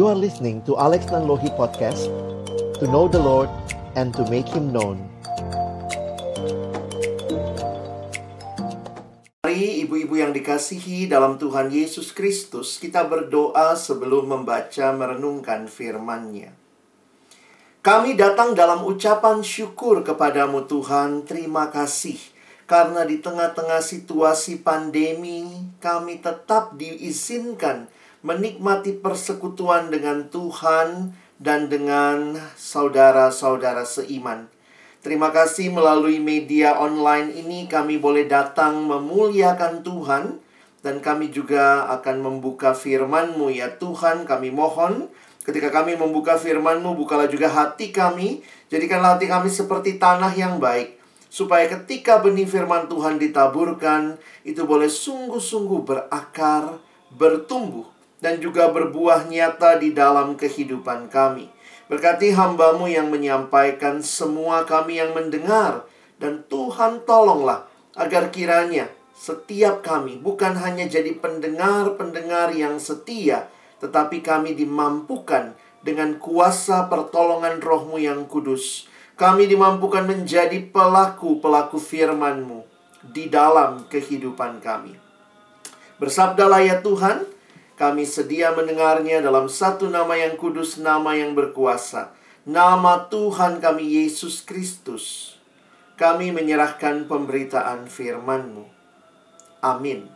You are listening to Alex Nanlohi Podcast To know the Lord and to make Him known. Mari ibu-ibu yang dikasihi dalam Tuhan Yesus Kristus Kita berdoa sebelum membaca merenungkan firman-Nya. Kami datang dalam ucapan syukur kepadamu Tuhan. Terima kasih. Karena di tengah-tengah situasi pandemi, kami tetap diizinkan menikmati persekutuan dengan Tuhan dan dengan saudara-saudara seiman. Terima kasih melalui media online ini kami boleh datang memuliakan Tuhan dan kami juga akan membuka firman-Mu. Ya Tuhan kami mohon ketika kami membuka firman-Mu bukalah juga hati kami. Jadikanlah hati kami seperti tanah yang baik supaya ketika benih firman Tuhan ditaburkan, itu boleh sungguh-sungguh berakar, bertumbuh, dan juga berbuah nyata di dalam kehidupan kami. Berkati hambamu yang menyampaikan semua kami yang mendengar, dan Tuhan tolonglah agar kiranya setiap kami bukan hanya jadi pendengar-pendengar yang setia, tetapi kami dimampukan dengan kuasa pertolongan rohmu yang kudus kami dimampukan menjadi pelaku-pelaku firman-Mu di dalam kehidupan kami. Bersabdalah ya Tuhan, kami sedia mendengarnya dalam satu nama yang kudus, nama yang berkuasa. Nama Tuhan kami Yesus Kristus. Kami menyerahkan pemberitaan firman-Mu. Amin.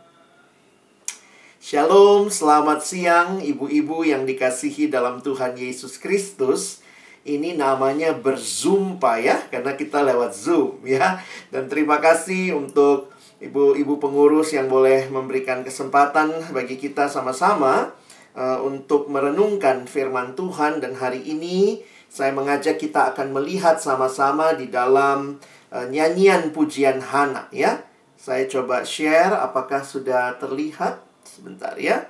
Shalom, selamat siang ibu-ibu yang dikasihi dalam Tuhan Yesus Kristus ini namanya berzumpa ya karena kita lewat Zoom ya. Dan terima kasih untuk ibu-ibu pengurus yang boleh memberikan kesempatan bagi kita sama-sama uh, untuk merenungkan firman Tuhan dan hari ini saya mengajak kita akan melihat sama-sama di dalam uh, nyanyian pujian Hana ya. Saya coba share apakah sudah terlihat sebentar ya.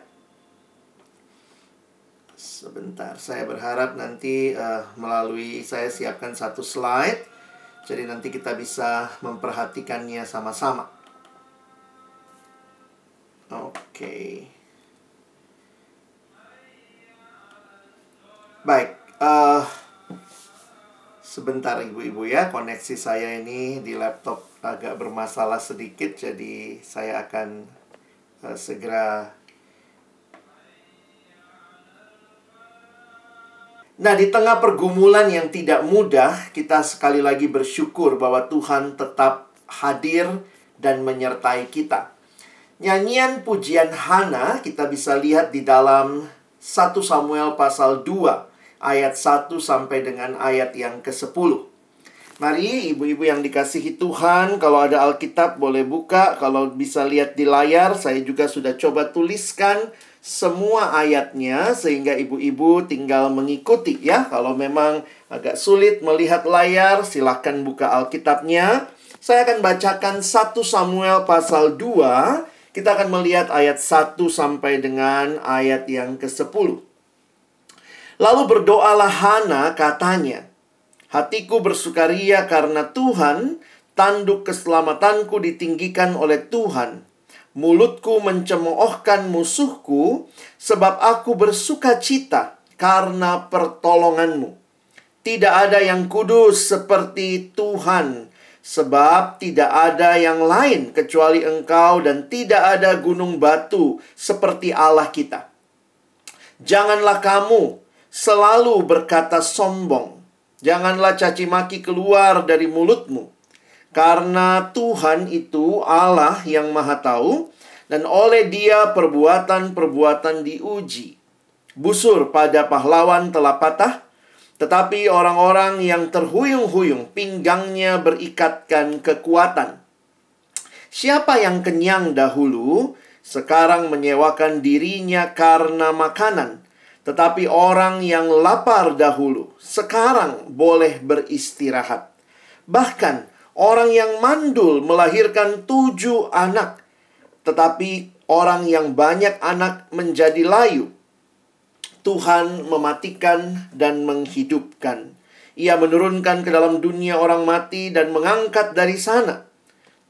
Sebentar, saya berharap nanti uh, melalui saya siapkan satu slide. Jadi nanti kita bisa memperhatikannya sama-sama. Oke. Okay. Baik, uh, sebentar ibu-ibu ya, koneksi saya ini di laptop agak bermasalah sedikit, jadi saya akan uh, segera Nah, di tengah pergumulan yang tidak mudah, kita sekali lagi bersyukur bahwa Tuhan tetap hadir dan menyertai kita. Nyanyian pujian Hana kita bisa lihat di dalam 1 Samuel pasal 2 ayat 1 sampai dengan ayat yang ke-10. Mari ibu-ibu yang dikasihi Tuhan, kalau ada Alkitab boleh buka, kalau bisa lihat di layar, saya juga sudah coba tuliskan semua ayatnya sehingga ibu-ibu tinggal mengikuti ya. Kalau memang agak sulit melihat layar, silahkan buka Alkitabnya. Saya akan bacakan 1 Samuel pasal 2. Kita akan melihat ayat 1 sampai dengan ayat yang ke-10. Lalu berdoalah Hana katanya, Hatiku bersukaria karena Tuhan, tanduk keselamatanku ditinggikan oleh Tuhan Mulutku mencemoohkan musuhku, sebab aku bersuka cita karena pertolonganmu. Tidak ada yang kudus seperti Tuhan, sebab tidak ada yang lain kecuali Engkau, dan tidak ada gunung batu seperti Allah kita. Janganlah kamu selalu berkata sombong, janganlah caci maki keluar dari mulutmu karena Tuhan itu Allah yang Maha Tahu, dan oleh Dia perbuatan-perbuatan diuji. Busur pada pahlawan telah patah, tetapi orang-orang yang terhuyung-huyung pinggangnya berikatkan kekuatan. Siapa yang kenyang dahulu, sekarang menyewakan dirinya karena makanan. Tetapi orang yang lapar dahulu, sekarang boleh beristirahat. Bahkan Orang yang mandul melahirkan tujuh anak, tetapi orang yang banyak anak menjadi layu. Tuhan mematikan dan menghidupkan. Ia menurunkan ke dalam dunia orang mati dan mengangkat dari sana.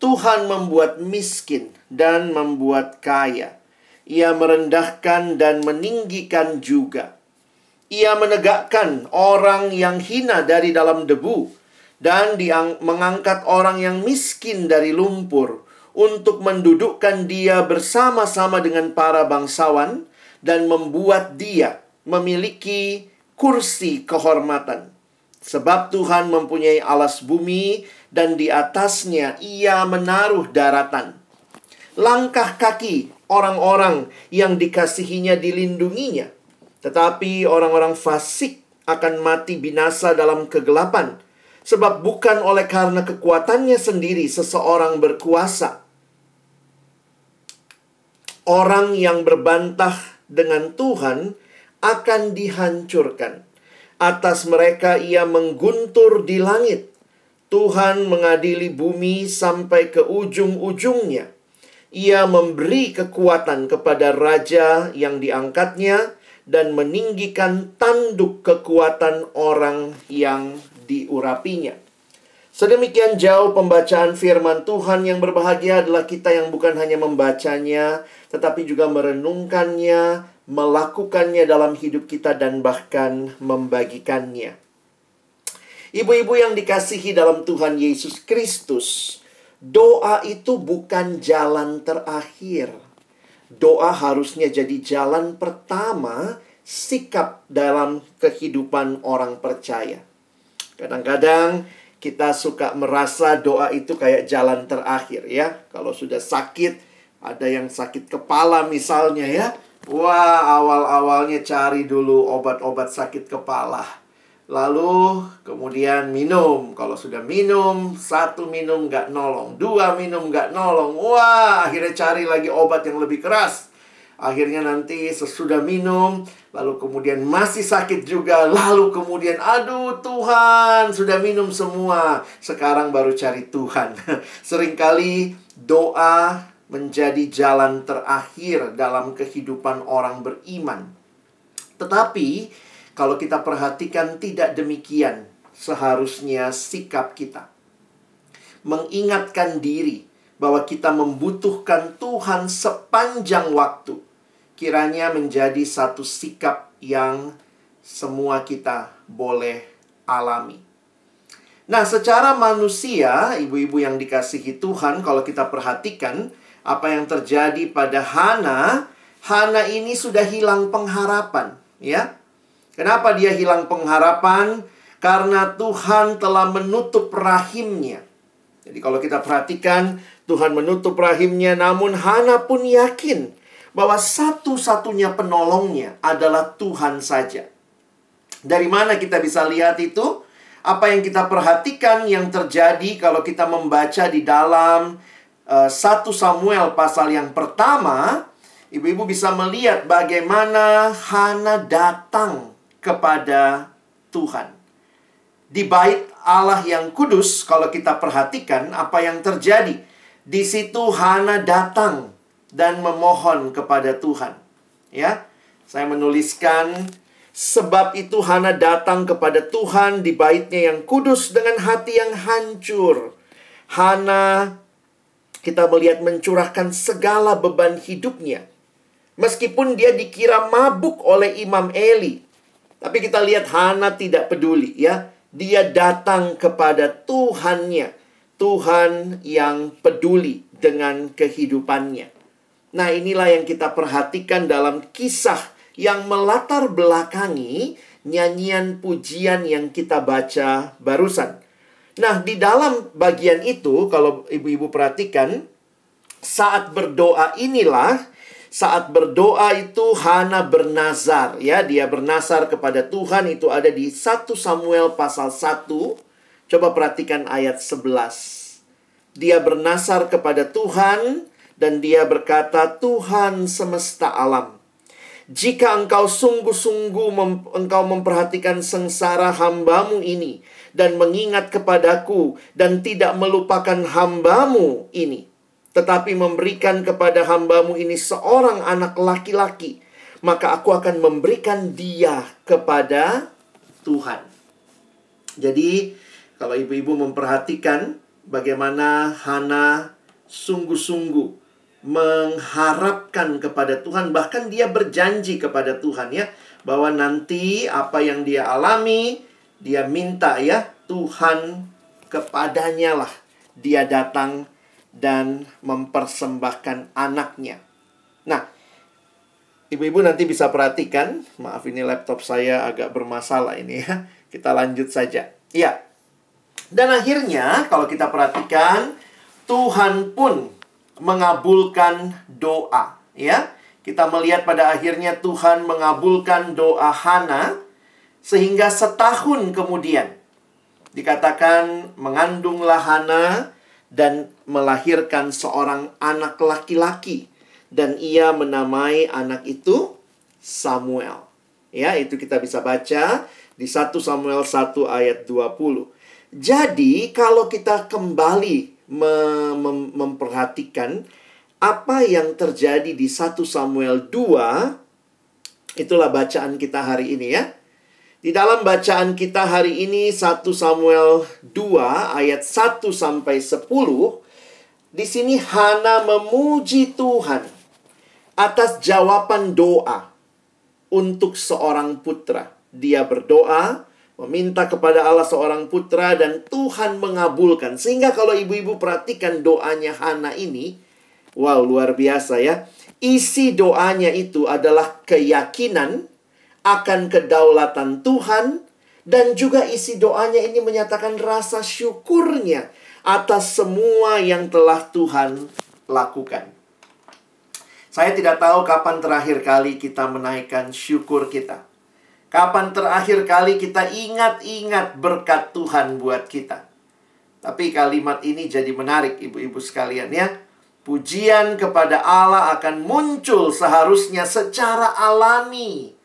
Tuhan membuat miskin dan membuat kaya. Ia merendahkan dan meninggikan juga. Ia menegakkan orang yang hina dari dalam debu dan diang mengangkat orang yang miskin dari lumpur untuk mendudukkan dia bersama-sama dengan para bangsawan dan membuat dia memiliki kursi kehormatan. Sebab Tuhan mempunyai alas bumi dan di atasnya ia menaruh daratan. Langkah kaki orang-orang yang dikasihinya dilindunginya. Tetapi orang-orang fasik akan mati binasa dalam kegelapan. Sebab bukan oleh karena kekuatannya sendiri seseorang berkuasa. Orang yang berbantah dengan Tuhan akan dihancurkan. Atas mereka ia mengguntur di langit. Tuhan mengadili bumi sampai ke ujung-ujungnya. Ia memberi kekuatan kepada raja yang diangkatnya dan meninggikan tanduk kekuatan orang yang diurapinya. Sedemikian jauh pembacaan firman Tuhan yang berbahagia adalah kita yang bukan hanya membacanya, tetapi juga merenungkannya, melakukannya dalam hidup kita, dan bahkan membagikannya. Ibu-ibu yang dikasihi dalam Tuhan Yesus Kristus, doa itu bukan jalan terakhir doa harusnya jadi jalan pertama sikap dalam kehidupan orang percaya. Kadang-kadang kita suka merasa doa itu kayak jalan terakhir ya. Kalau sudah sakit, ada yang sakit kepala misalnya ya. Wah, awal-awalnya cari dulu obat-obat sakit kepala Lalu kemudian minum. Kalau sudah minum, satu minum nggak nolong. Dua minum nggak nolong. Wah, akhirnya cari lagi obat yang lebih keras. Akhirnya nanti sesudah minum, lalu kemudian masih sakit juga. Lalu kemudian, aduh Tuhan, sudah minum semua. Sekarang baru cari Tuhan. Seringkali doa menjadi jalan terakhir dalam kehidupan orang beriman. Tetapi, kalau kita perhatikan tidak demikian seharusnya sikap kita. Mengingatkan diri bahwa kita membutuhkan Tuhan sepanjang waktu. Kiranya menjadi satu sikap yang semua kita boleh alami. Nah, secara manusia, ibu-ibu yang dikasihi Tuhan, kalau kita perhatikan apa yang terjadi pada Hana, Hana ini sudah hilang pengharapan, ya. Kenapa dia hilang pengharapan? Karena Tuhan telah menutup rahimnya. Jadi kalau kita perhatikan, Tuhan menutup rahimnya, namun Hana pun yakin bahwa satu-satunya penolongnya adalah Tuhan saja. Dari mana kita bisa lihat itu? Apa yang kita perhatikan yang terjadi kalau kita membaca di dalam 1 Samuel pasal yang pertama, ibu-ibu bisa melihat bagaimana Hana datang kepada Tuhan. Di bait Allah yang kudus, kalau kita perhatikan apa yang terjadi, di situ Hana datang dan memohon kepada Tuhan. Ya, saya menuliskan sebab itu Hana datang kepada Tuhan di baitnya yang kudus dengan hati yang hancur. Hana kita melihat mencurahkan segala beban hidupnya. Meskipun dia dikira mabuk oleh Imam Eli, tapi kita lihat Hana tidak peduli ya. Dia datang kepada Tuhannya. Tuhan yang peduli dengan kehidupannya. Nah, inilah yang kita perhatikan dalam kisah yang melatar belakangi nyanyian pujian yang kita baca barusan. Nah, di dalam bagian itu, kalau ibu-ibu perhatikan, saat berdoa inilah saat berdoa itu Hana bernazar ya. Dia bernazar kepada Tuhan itu ada di 1 Samuel pasal 1 coba perhatikan ayat 11 dia bernazar kepada Tuhan dan dia berkata Tuhan semesta alam jika engkau sungguh-sungguh mem engkau memperhatikan sengsara hambamu ini dan mengingat kepadaku dan tidak melupakan hambamu ini tetapi memberikan kepada hambamu ini seorang anak laki-laki, maka aku akan memberikan dia kepada Tuhan. Jadi, kalau ibu-ibu memperhatikan bagaimana Hana sungguh-sungguh mengharapkan kepada Tuhan bahkan dia berjanji kepada Tuhan ya bahwa nanti apa yang dia alami dia minta ya Tuhan kepadanya lah dia datang dan mempersembahkan anaknya. Nah, ibu-ibu nanti bisa perhatikan, maaf ini laptop saya agak bermasalah ini ya. Kita lanjut saja. Iya. Dan akhirnya kalau kita perhatikan Tuhan pun mengabulkan doa, ya. Kita melihat pada akhirnya Tuhan mengabulkan doa Hana sehingga setahun kemudian dikatakan mengandunglah Hana dan melahirkan seorang anak laki-laki dan ia menamai anak itu Samuel. Ya, itu kita bisa baca di 1 Samuel 1 ayat 20. Jadi, kalau kita kembali mem mem memperhatikan apa yang terjadi di 1 Samuel 2 itulah bacaan kita hari ini ya. Di dalam bacaan kita hari ini 1 Samuel 2 ayat 1 sampai 10 di sini Hana memuji Tuhan atas jawaban doa untuk seorang putra. Dia berdoa, meminta kepada Allah seorang putra dan Tuhan mengabulkan. Sehingga kalau ibu-ibu perhatikan doanya Hana ini, wow luar biasa ya. Isi doanya itu adalah keyakinan akan kedaulatan Tuhan dan juga isi doanya ini menyatakan rasa syukurnya atas semua yang telah Tuhan lakukan. Saya tidak tahu kapan terakhir kali kita menaikkan syukur kita. Kapan terakhir kali kita ingat-ingat berkat Tuhan buat kita? Tapi kalimat ini jadi menarik ibu-ibu sekalian ya. Pujian kepada Allah akan muncul seharusnya secara alami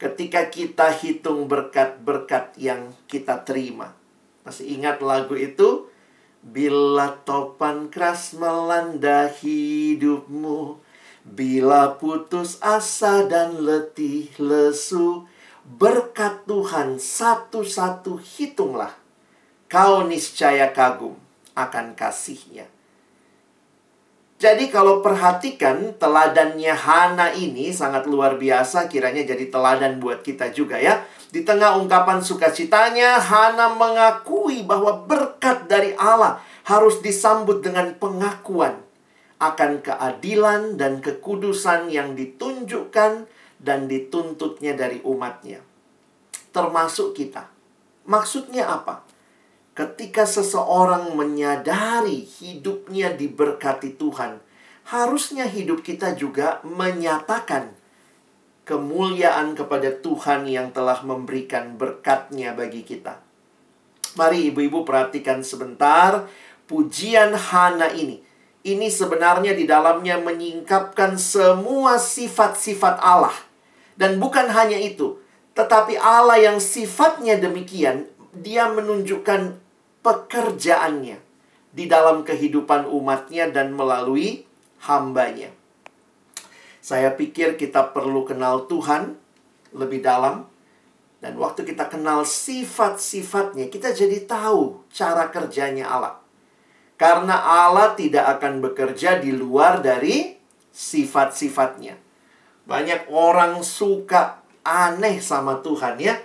ketika kita hitung berkat-berkat yang kita terima. Masih ingat lagu itu? Bila topan keras melanda hidupmu, bila putus asa dan letih lesu, berkat Tuhan satu-satu hitunglah. Kau niscaya kagum akan kasihnya. Jadi kalau perhatikan teladannya Hana ini sangat luar biasa kiranya jadi teladan buat kita juga ya. Di tengah ungkapan sukacitanya, Hana mengakui bahwa berkat dari Allah harus disambut dengan pengakuan akan keadilan dan kekudusan yang ditunjukkan dan dituntutnya dari umatnya. Termasuk kita. Maksudnya apa? Ketika seseorang menyadari hidupnya diberkati Tuhan, harusnya hidup kita juga menyatakan kemuliaan kepada Tuhan yang telah memberikan berkatnya bagi kita. Mari ibu-ibu perhatikan sebentar pujian Hana ini. Ini sebenarnya di dalamnya menyingkapkan semua sifat-sifat Allah dan bukan hanya itu, tetapi Allah yang sifatnya demikian, dia menunjukkan pekerjaannya di dalam kehidupan umatnya dan melalui hambanya. Saya pikir kita perlu kenal Tuhan lebih dalam. Dan waktu kita kenal sifat-sifatnya, kita jadi tahu cara kerjanya Allah. Karena Allah tidak akan bekerja di luar dari sifat-sifatnya. Banyak orang suka aneh sama Tuhan ya.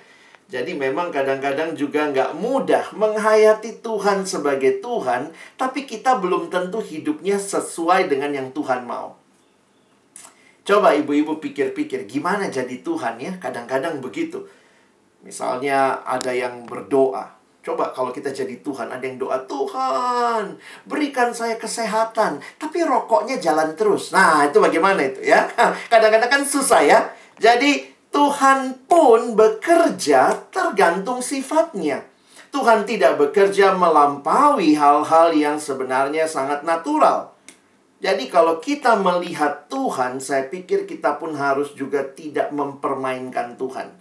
Jadi memang kadang-kadang juga nggak mudah menghayati Tuhan sebagai Tuhan, tapi kita belum tentu hidupnya sesuai dengan yang Tuhan mau. Coba ibu-ibu pikir-pikir, gimana jadi Tuhan ya? Kadang-kadang begitu. Misalnya ada yang berdoa, Coba kalau kita jadi Tuhan, ada yang doa, Tuhan, berikan saya kesehatan. Tapi rokoknya jalan terus. Nah, itu bagaimana itu ya? Kadang-kadang kan susah ya. Jadi, Tuhan pun bekerja tergantung sifatnya. Tuhan tidak bekerja melampaui hal-hal yang sebenarnya sangat natural. Jadi kalau kita melihat Tuhan, saya pikir kita pun harus juga tidak mempermainkan Tuhan.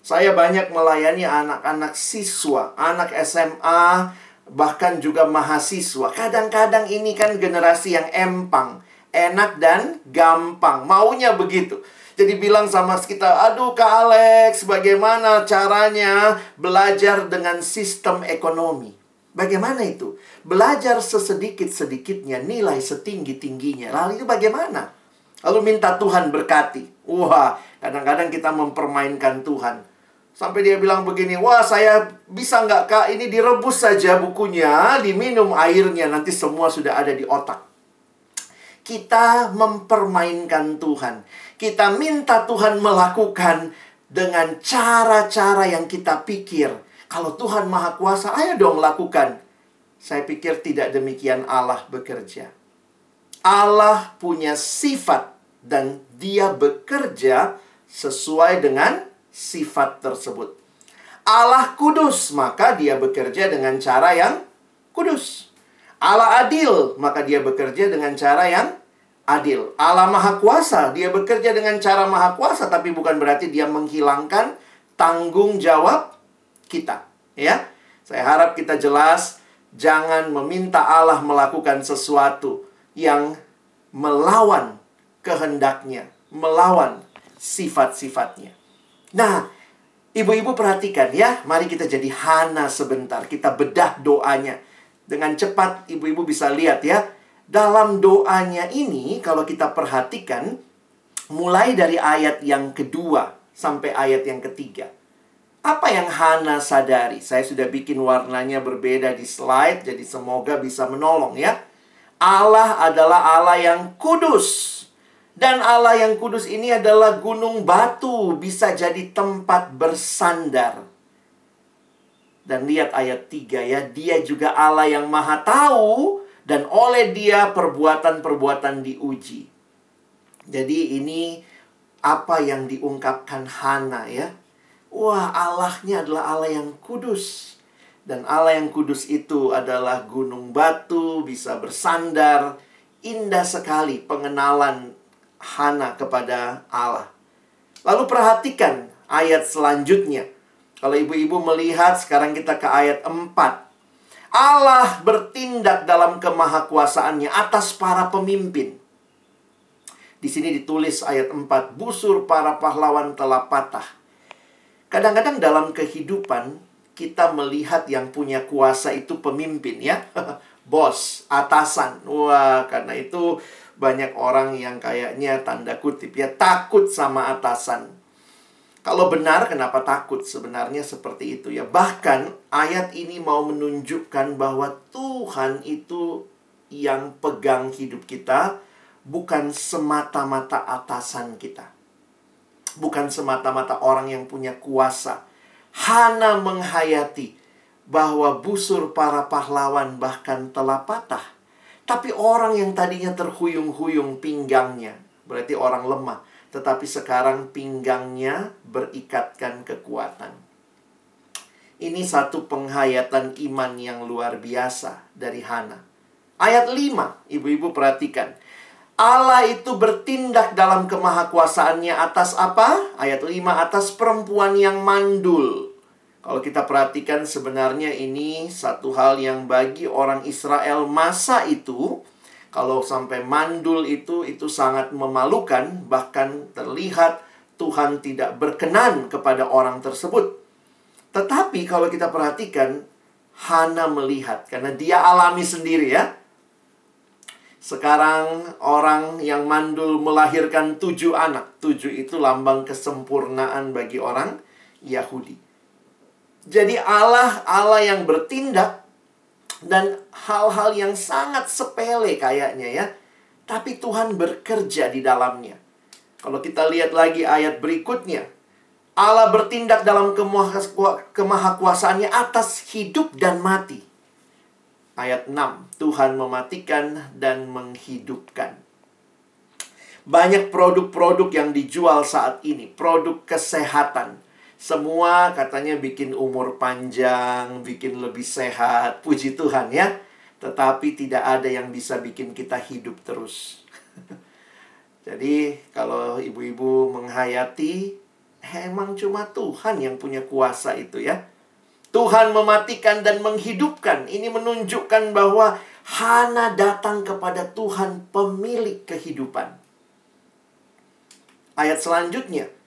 Saya banyak melayani anak-anak siswa, anak SMA, bahkan juga mahasiswa. Kadang-kadang ini kan generasi yang empang, enak dan gampang. Maunya begitu. Jadi bilang sama kita, aduh Kak Alex, bagaimana caranya belajar dengan sistem ekonomi? Bagaimana itu? Belajar sesedikit-sedikitnya, nilai setinggi-tingginya. Lalu itu bagaimana? Lalu minta Tuhan berkati. Wah, kadang-kadang kita mempermainkan Tuhan. Sampai dia bilang begini, wah saya bisa nggak kak ini direbus saja bukunya, diminum airnya, nanti semua sudah ada di otak. Kita mempermainkan Tuhan. Kita minta Tuhan melakukan dengan cara-cara yang kita pikir kalau Tuhan Maha Kuasa, ayo dong lakukan. Saya pikir tidak demikian Allah bekerja. Allah punya sifat dan dia bekerja sesuai dengan sifat tersebut. Allah kudus, maka dia bekerja dengan cara yang kudus. Allah adil, maka dia bekerja dengan cara yang adil. Allah maha kuasa, dia bekerja dengan cara maha kuasa, tapi bukan berarti dia menghilangkan tanggung jawab kita, ya. Saya harap kita jelas jangan meminta Allah melakukan sesuatu yang melawan kehendaknya, melawan sifat-sifatnya. Nah, ibu-ibu perhatikan ya, mari kita jadi hana sebentar, kita bedah doanya. Dengan cepat ibu-ibu bisa lihat ya, dalam doanya ini kalau kita perhatikan mulai dari ayat yang kedua sampai ayat yang ketiga. Apa yang Hana sadari? Saya sudah bikin warnanya berbeda di slide, jadi semoga bisa menolong ya. Allah adalah Allah yang kudus. Dan Allah yang kudus ini adalah gunung batu, bisa jadi tempat bersandar. Dan lihat ayat 3 ya, dia juga Allah yang maha tahu dan oleh dia perbuatan-perbuatan diuji. Jadi ini apa yang diungkapkan Hana ya. Wah, Allahnya adalah Allah yang kudus. Dan Allah yang kudus itu adalah gunung batu, bisa bersandar. Indah sekali pengenalan Hana kepada Allah. Lalu perhatikan ayat selanjutnya. Kalau ibu-ibu melihat, sekarang kita ke ayat 4. Allah bertindak dalam kemahakuasaannya atas para pemimpin. Di sini ditulis ayat 4, busur para pahlawan telah patah Kadang-kadang dalam kehidupan kita melihat yang punya kuasa itu pemimpin ya. Bos, atasan. Wah, karena itu banyak orang yang kayaknya tanda kutip ya takut sama atasan. Kalau benar kenapa takut? Sebenarnya seperti itu ya. Bahkan ayat ini mau menunjukkan bahwa Tuhan itu yang pegang hidup kita bukan semata-mata atasan kita bukan semata-mata orang yang punya kuasa. Hana menghayati bahwa busur para pahlawan bahkan telah patah. Tapi orang yang tadinya terhuyung-huyung pinggangnya, berarti orang lemah, tetapi sekarang pinggangnya berikatkan kekuatan. Ini satu penghayatan iman yang luar biasa dari Hana. Ayat 5, ibu-ibu perhatikan. Allah itu bertindak dalam kemahakuasaannya atas apa? Ayat 5 atas perempuan yang mandul. Kalau kita perhatikan sebenarnya ini satu hal yang bagi orang Israel masa itu kalau sampai mandul itu itu sangat memalukan bahkan terlihat Tuhan tidak berkenan kepada orang tersebut. Tetapi kalau kita perhatikan Hana melihat karena dia alami sendiri ya sekarang orang yang mandul melahirkan tujuh anak. Tujuh itu lambang kesempurnaan bagi orang Yahudi. Jadi Allah, Allah yang bertindak dan hal-hal yang sangat sepele kayaknya ya. Tapi Tuhan bekerja di dalamnya. Kalau kita lihat lagi ayat berikutnya. Allah bertindak dalam kemahakuasaannya atas hidup dan mati ayat 6. Tuhan mematikan dan menghidupkan. Banyak produk-produk yang dijual saat ini, produk kesehatan. Semua katanya bikin umur panjang, bikin lebih sehat. Puji Tuhan ya. Tetapi tidak ada yang bisa bikin kita hidup terus. Jadi kalau ibu-ibu menghayati, emang cuma Tuhan yang punya kuasa itu ya. Tuhan mematikan dan menghidupkan. Ini menunjukkan bahwa Hana datang kepada Tuhan pemilik kehidupan. Ayat selanjutnya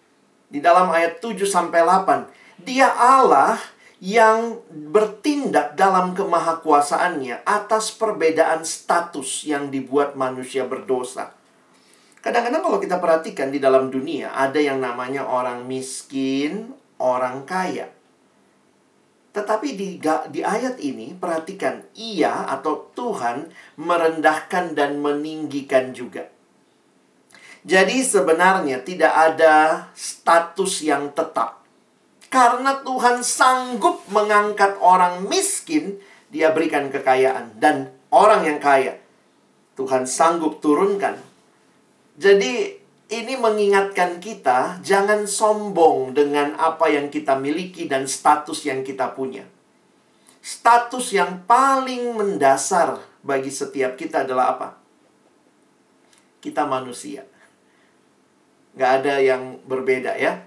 di dalam ayat 7 sampai 8, dia Allah yang bertindak dalam kemahakuasaannya atas perbedaan status yang dibuat manusia berdosa. Kadang-kadang kalau kita perhatikan di dalam dunia ada yang namanya orang miskin, orang kaya. Tetapi di, di ayat ini perhatikan ia atau Tuhan merendahkan dan meninggikan juga. Jadi sebenarnya tidak ada status yang tetap. Karena Tuhan sanggup mengangkat orang miskin, dia berikan kekayaan dan orang yang kaya Tuhan sanggup turunkan jadi ini mengingatkan kita jangan sombong dengan apa yang kita miliki dan status yang kita punya. Status yang paling mendasar bagi setiap kita adalah apa? Kita manusia. Gak ada yang berbeda ya.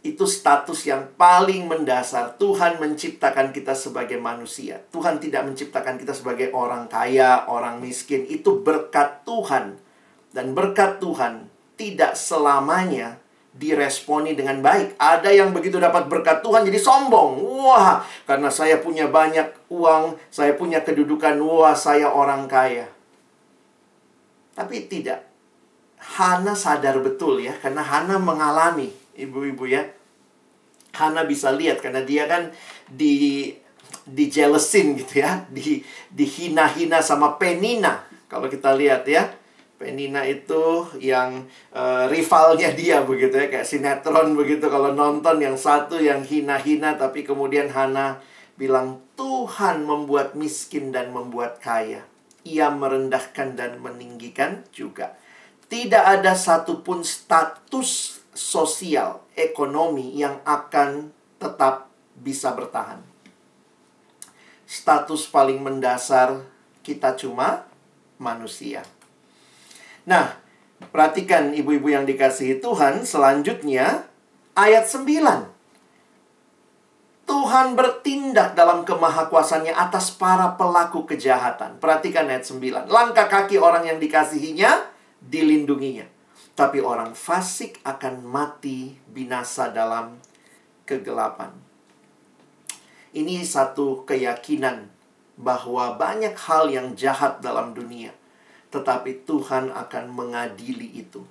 Itu status yang paling mendasar. Tuhan menciptakan kita sebagai manusia. Tuhan tidak menciptakan kita sebagai orang kaya, orang miskin. Itu berkat Tuhan dan berkat Tuhan tidak selamanya diresponi dengan baik. Ada yang begitu dapat berkat Tuhan jadi sombong. Wah, karena saya punya banyak uang, saya punya kedudukan, wah saya orang kaya. Tapi tidak. Hana sadar betul ya, karena Hana mengalami, ibu-ibu ya. Hana bisa lihat karena dia kan di di jealousin gitu ya, di dihina-hina sama Penina. Kalau kita lihat ya, Penina itu yang uh, rivalnya dia begitu ya kayak sinetron begitu kalau nonton yang satu yang hina-hina tapi kemudian Hana bilang Tuhan membuat miskin dan membuat kaya. Ia merendahkan dan meninggikan juga. Tidak ada satupun status sosial, ekonomi yang akan tetap bisa bertahan. Status paling mendasar kita cuma manusia. Nah, perhatikan ibu-ibu yang dikasihi Tuhan, selanjutnya ayat 9. Tuhan bertindak dalam kemahakuasannya atas para pelaku kejahatan. Perhatikan ayat 9. Langkah kaki orang yang dikasihinya dilindunginya. Tapi orang fasik akan mati binasa dalam kegelapan. Ini satu keyakinan bahwa banyak hal yang jahat dalam dunia tetapi Tuhan akan mengadili itu.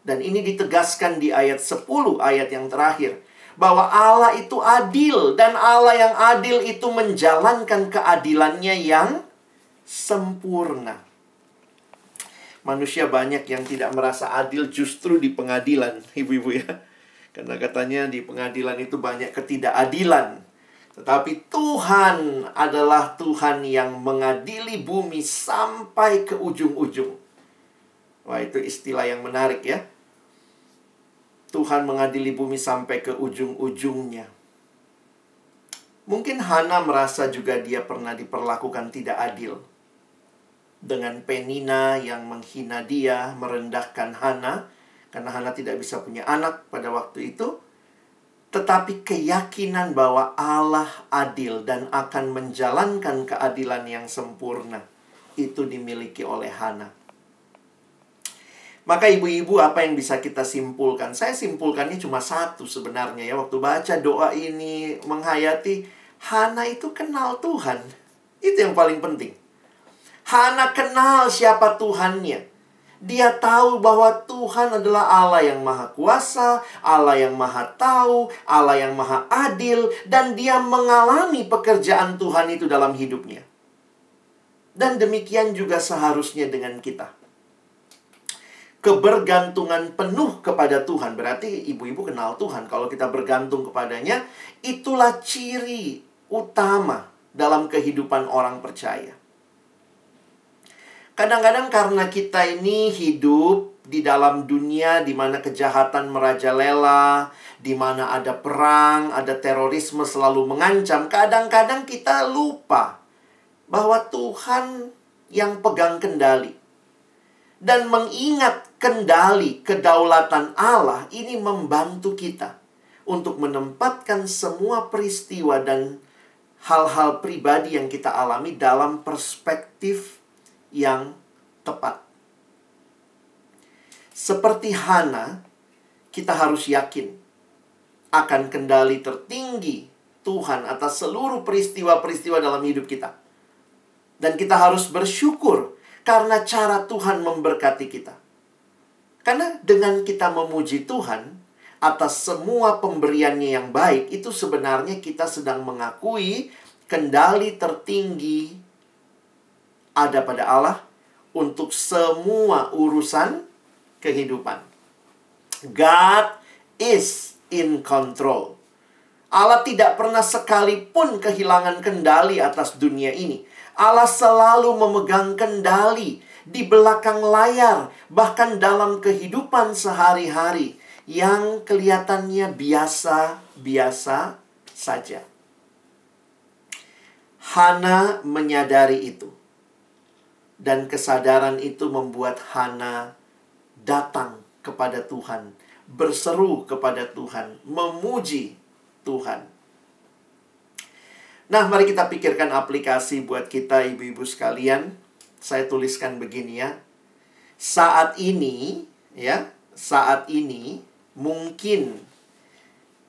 Dan ini ditegaskan di ayat 10 ayat yang terakhir bahwa Allah itu adil dan Allah yang adil itu menjalankan keadilannya yang sempurna. Manusia banyak yang tidak merasa adil justru di pengadilan, ibu-ibu ya. Karena katanya di pengadilan itu banyak ketidakadilan. Tetapi Tuhan adalah Tuhan yang mengadili bumi sampai ke ujung-ujung. Wah, itu istilah yang menarik ya. Tuhan mengadili bumi sampai ke ujung-ujungnya. Mungkin Hana merasa juga dia pernah diperlakukan tidak adil. Dengan Penina yang menghina dia, merendahkan Hana, karena Hana tidak bisa punya anak pada waktu itu tetapi keyakinan bahwa Allah adil dan akan menjalankan keadilan yang sempurna itu dimiliki oleh Hana. Maka ibu-ibu apa yang bisa kita simpulkan? Saya simpulkannya cuma satu sebenarnya ya. Waktu baca doa ini menghayati Hana itu kenal Tuhan. Itu yang paling penting. Hana kenal siapa Tuhannya. Dia tahu bahwa Tuhan adalah Allah yang maha kuasa, Allah yang maha tahu, Allah yang maha adil, dan dia mengalami pekerjaan Tuhan itu dalam hidupnya. Dan demikian juga seharusnya dengan kita. Kebergantungan penuh kepada Tuhan berarti ibu-ibu kenal Tuhan. Kalau kita bergantung kepadanya, itulah ciri utama dalam kehidupan orang percaya. Kadang-kadang karena kita ini hidup di dalam dunia di mana kejahatan merajalela, di mana ada perang, ada terorisme selalu mengancam, kadang-kadang kita lupa bahwa Tuhan yang pegang kendali. Dan mengingat kendali kedaulatan Allah ini membantu kita untuk menempatkan semua peristiwa dan hal-hal pribadi yang kita alami dalam perspektif yang tepat. Seperti Hana, kita harus yakin akan kendali tertinggi Tuhan atas seluruh peristiwa-peristiwa dalam hidup kita. Dan kita harus bersyukur karena cara Tuhan memberkati kita. Karena dengan kita memuji Tuhan atas semua pemberiannya yang baik, itu sebenarnya kita sedang mengakui kendali tertinggi ada pada Allah untuk semua urusan kehidupan. God is in control. Allah tidak pernah sekalipun kehilangan kendali atas dunia ini. Allah selalu memegang kendali di belakang layar, bahkan dalam kehidupan sehari-hari yang kelihatannya biasa-biasa saja. Hana menyadari itu. Dan kesadaran itu membuat Hana datang kepada Tuhan, berseru kepada Tuhan, memuji Tuhan. Nah, mari kita pikirkan aplikasi buat kita ibu-ibu sekalian. Saya tuliskan begini ya. Saat ini, ya, saat ini mungkin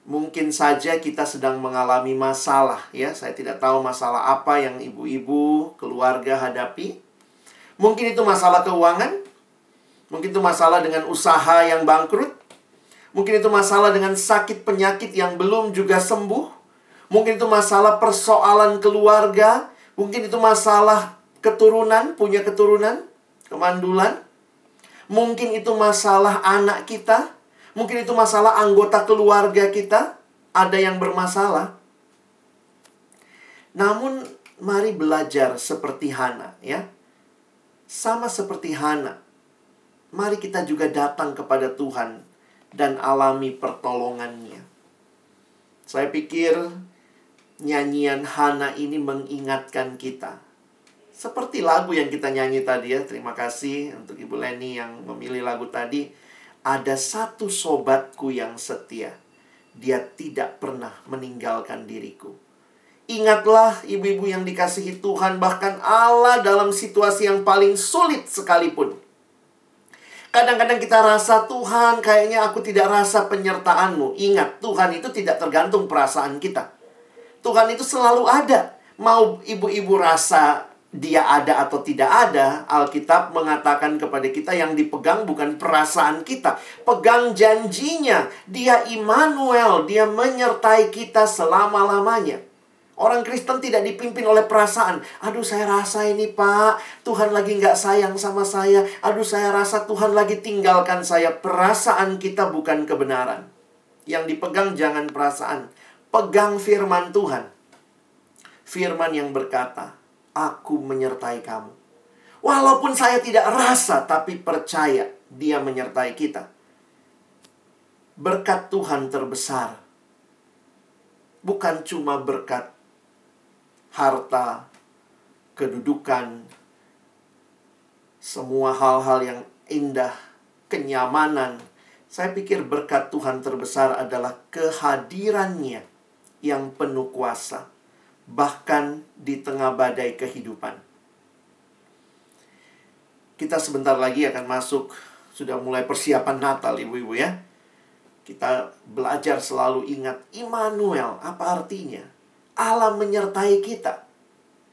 mungkin saja kita sedang mengalami masalah ya. Saya tidak tahu masalah apa yang ibu-ibu, keluarga hadapi. Mungkin itu masalah keuangan. Mungkin itu masalah dengan usaha yang bangkrut. Mungkin itu masalah dengan sakit penyakit yang belum juga sembuh. Mungkin itu masalah persoalan keluarga. Mungkin itu masalah keturunan, punya keturunan, kemandulan. Mungkin itu masalah anak kita. Mungkin itu masalah anggota keluarga kita, ada yang bermasalah. Namun mari belajar seperti Hana ya. Sama seperti Hana. Mari kita juga datang kepada Tuhan dan alami pertolongannya. Saya pikir nyanyian Hana ini mengingatkan kita. Seperti lagu yang kita nyanyi tadi ya. Terima kasih untuk Ibu Leni yang memilih lagu tadi ada satu sobatku yang setia. Dia tidak pernah meninggalkan diriku. Ingatlah ibu-ibu yang dikasihi Tuhan, bahkan Allah dalam situasi yang paling sulit sekalipun. Kadang-kadang kita rasa Tuhan kayaknya aku tidak rasa penyertaanmu. Ingat, Tuhan itu tidak tergantung perasaan kita. Tuhan itu selalu ada. Mau ibu-ibu rasa dia ada atau tidak ada, Alkitab mengatakan kepada kita yang dipegang bukan perasaan kita, pegang janjinya. Dia Immanuel, dia menyertai kita selama-lamanya. Orang Kristen tidak dipimpin oleh perasaan. Aduh saya rasa ini pak, Tuhan lagi nggak sayang sama saya. Aduh saya rasa Tuhan lagi tinggalkan saya. Perasaan kita bukan kebenaran. Yang dipegang jangan perasaan. Pegang firman Tuhan. Firman yang berkata, aku menyertai kamu. Walaupun saya tidak rasa, tapi percaya dia menyertai kita. Berkat Tuhan terbesar. Bukan cuma berkat harta, kedudukan, semua hal-hal yang indah, kenyamanan. Saya pikir berkat Tuhan terbesar adalah kehadirannya yang penuh kuasa bahkan di tengah badai kehidupan. Kita sebentar lagi akan masuk, sudah mulai persiapan Natal, ibu-ibu ya. Kita belajar selalu ingat Immanuel, apa artinya? Allah menyertai kita.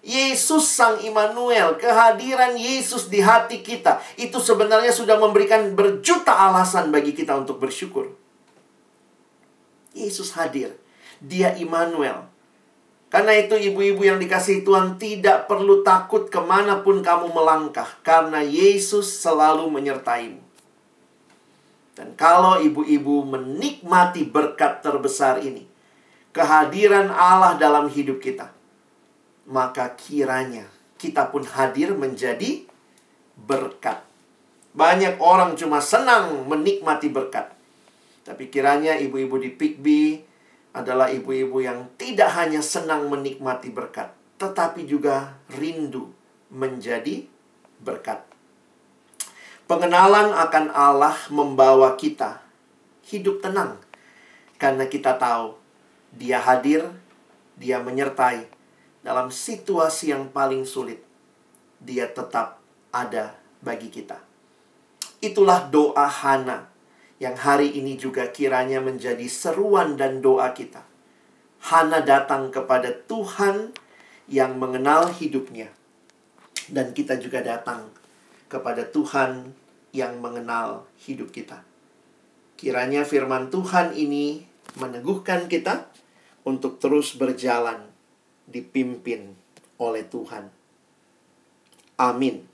Yesus Sang Immanuel, kehadiran Yesus di hati kita, itu sebenarnya sudah memberikan berjuta alasan bagi kita untuk bersyukur. Yesus hadir, Dia Immanuel, karena itu ibu-ibu yang dikasih Tuhan tidak perlu takut ke mana pun kamu melangkah. Karena Yesus selalu menyertaimu. Dan kalau ibu-ibu menikmati berkat terbesar ini. Kehadiran Allah dalam hidup kita. Maka kiranya kita pun hadir menjadi berkat. Banyak orang cuma senang menikmati berkat. Tapi kiranya ibu-ibu di Pikbi adalah ibu-ibu yang tidak hanya senang menikmati berkat, tetapi juga rindu menjadi berkat. Pengenalan akan Allah membawa kita hidup tenang karena kita tahu Dia hadir, Dia menyertai dalam situasi yang paling sulit. Dia tetap ada bagi kita. Itulah doa Hana yang hari ini juga kiranya menjadi seruan dan doa kita. Hana datang kepada Tuhan yang mengenal hidupnya. Dan kita juga datang kepada Tuhan yang mengenal hidup kita. Kiranya firman Tuhan ini meneguhkan kita untuk terus berjalan dipimpin oleh Tuhan. Amin.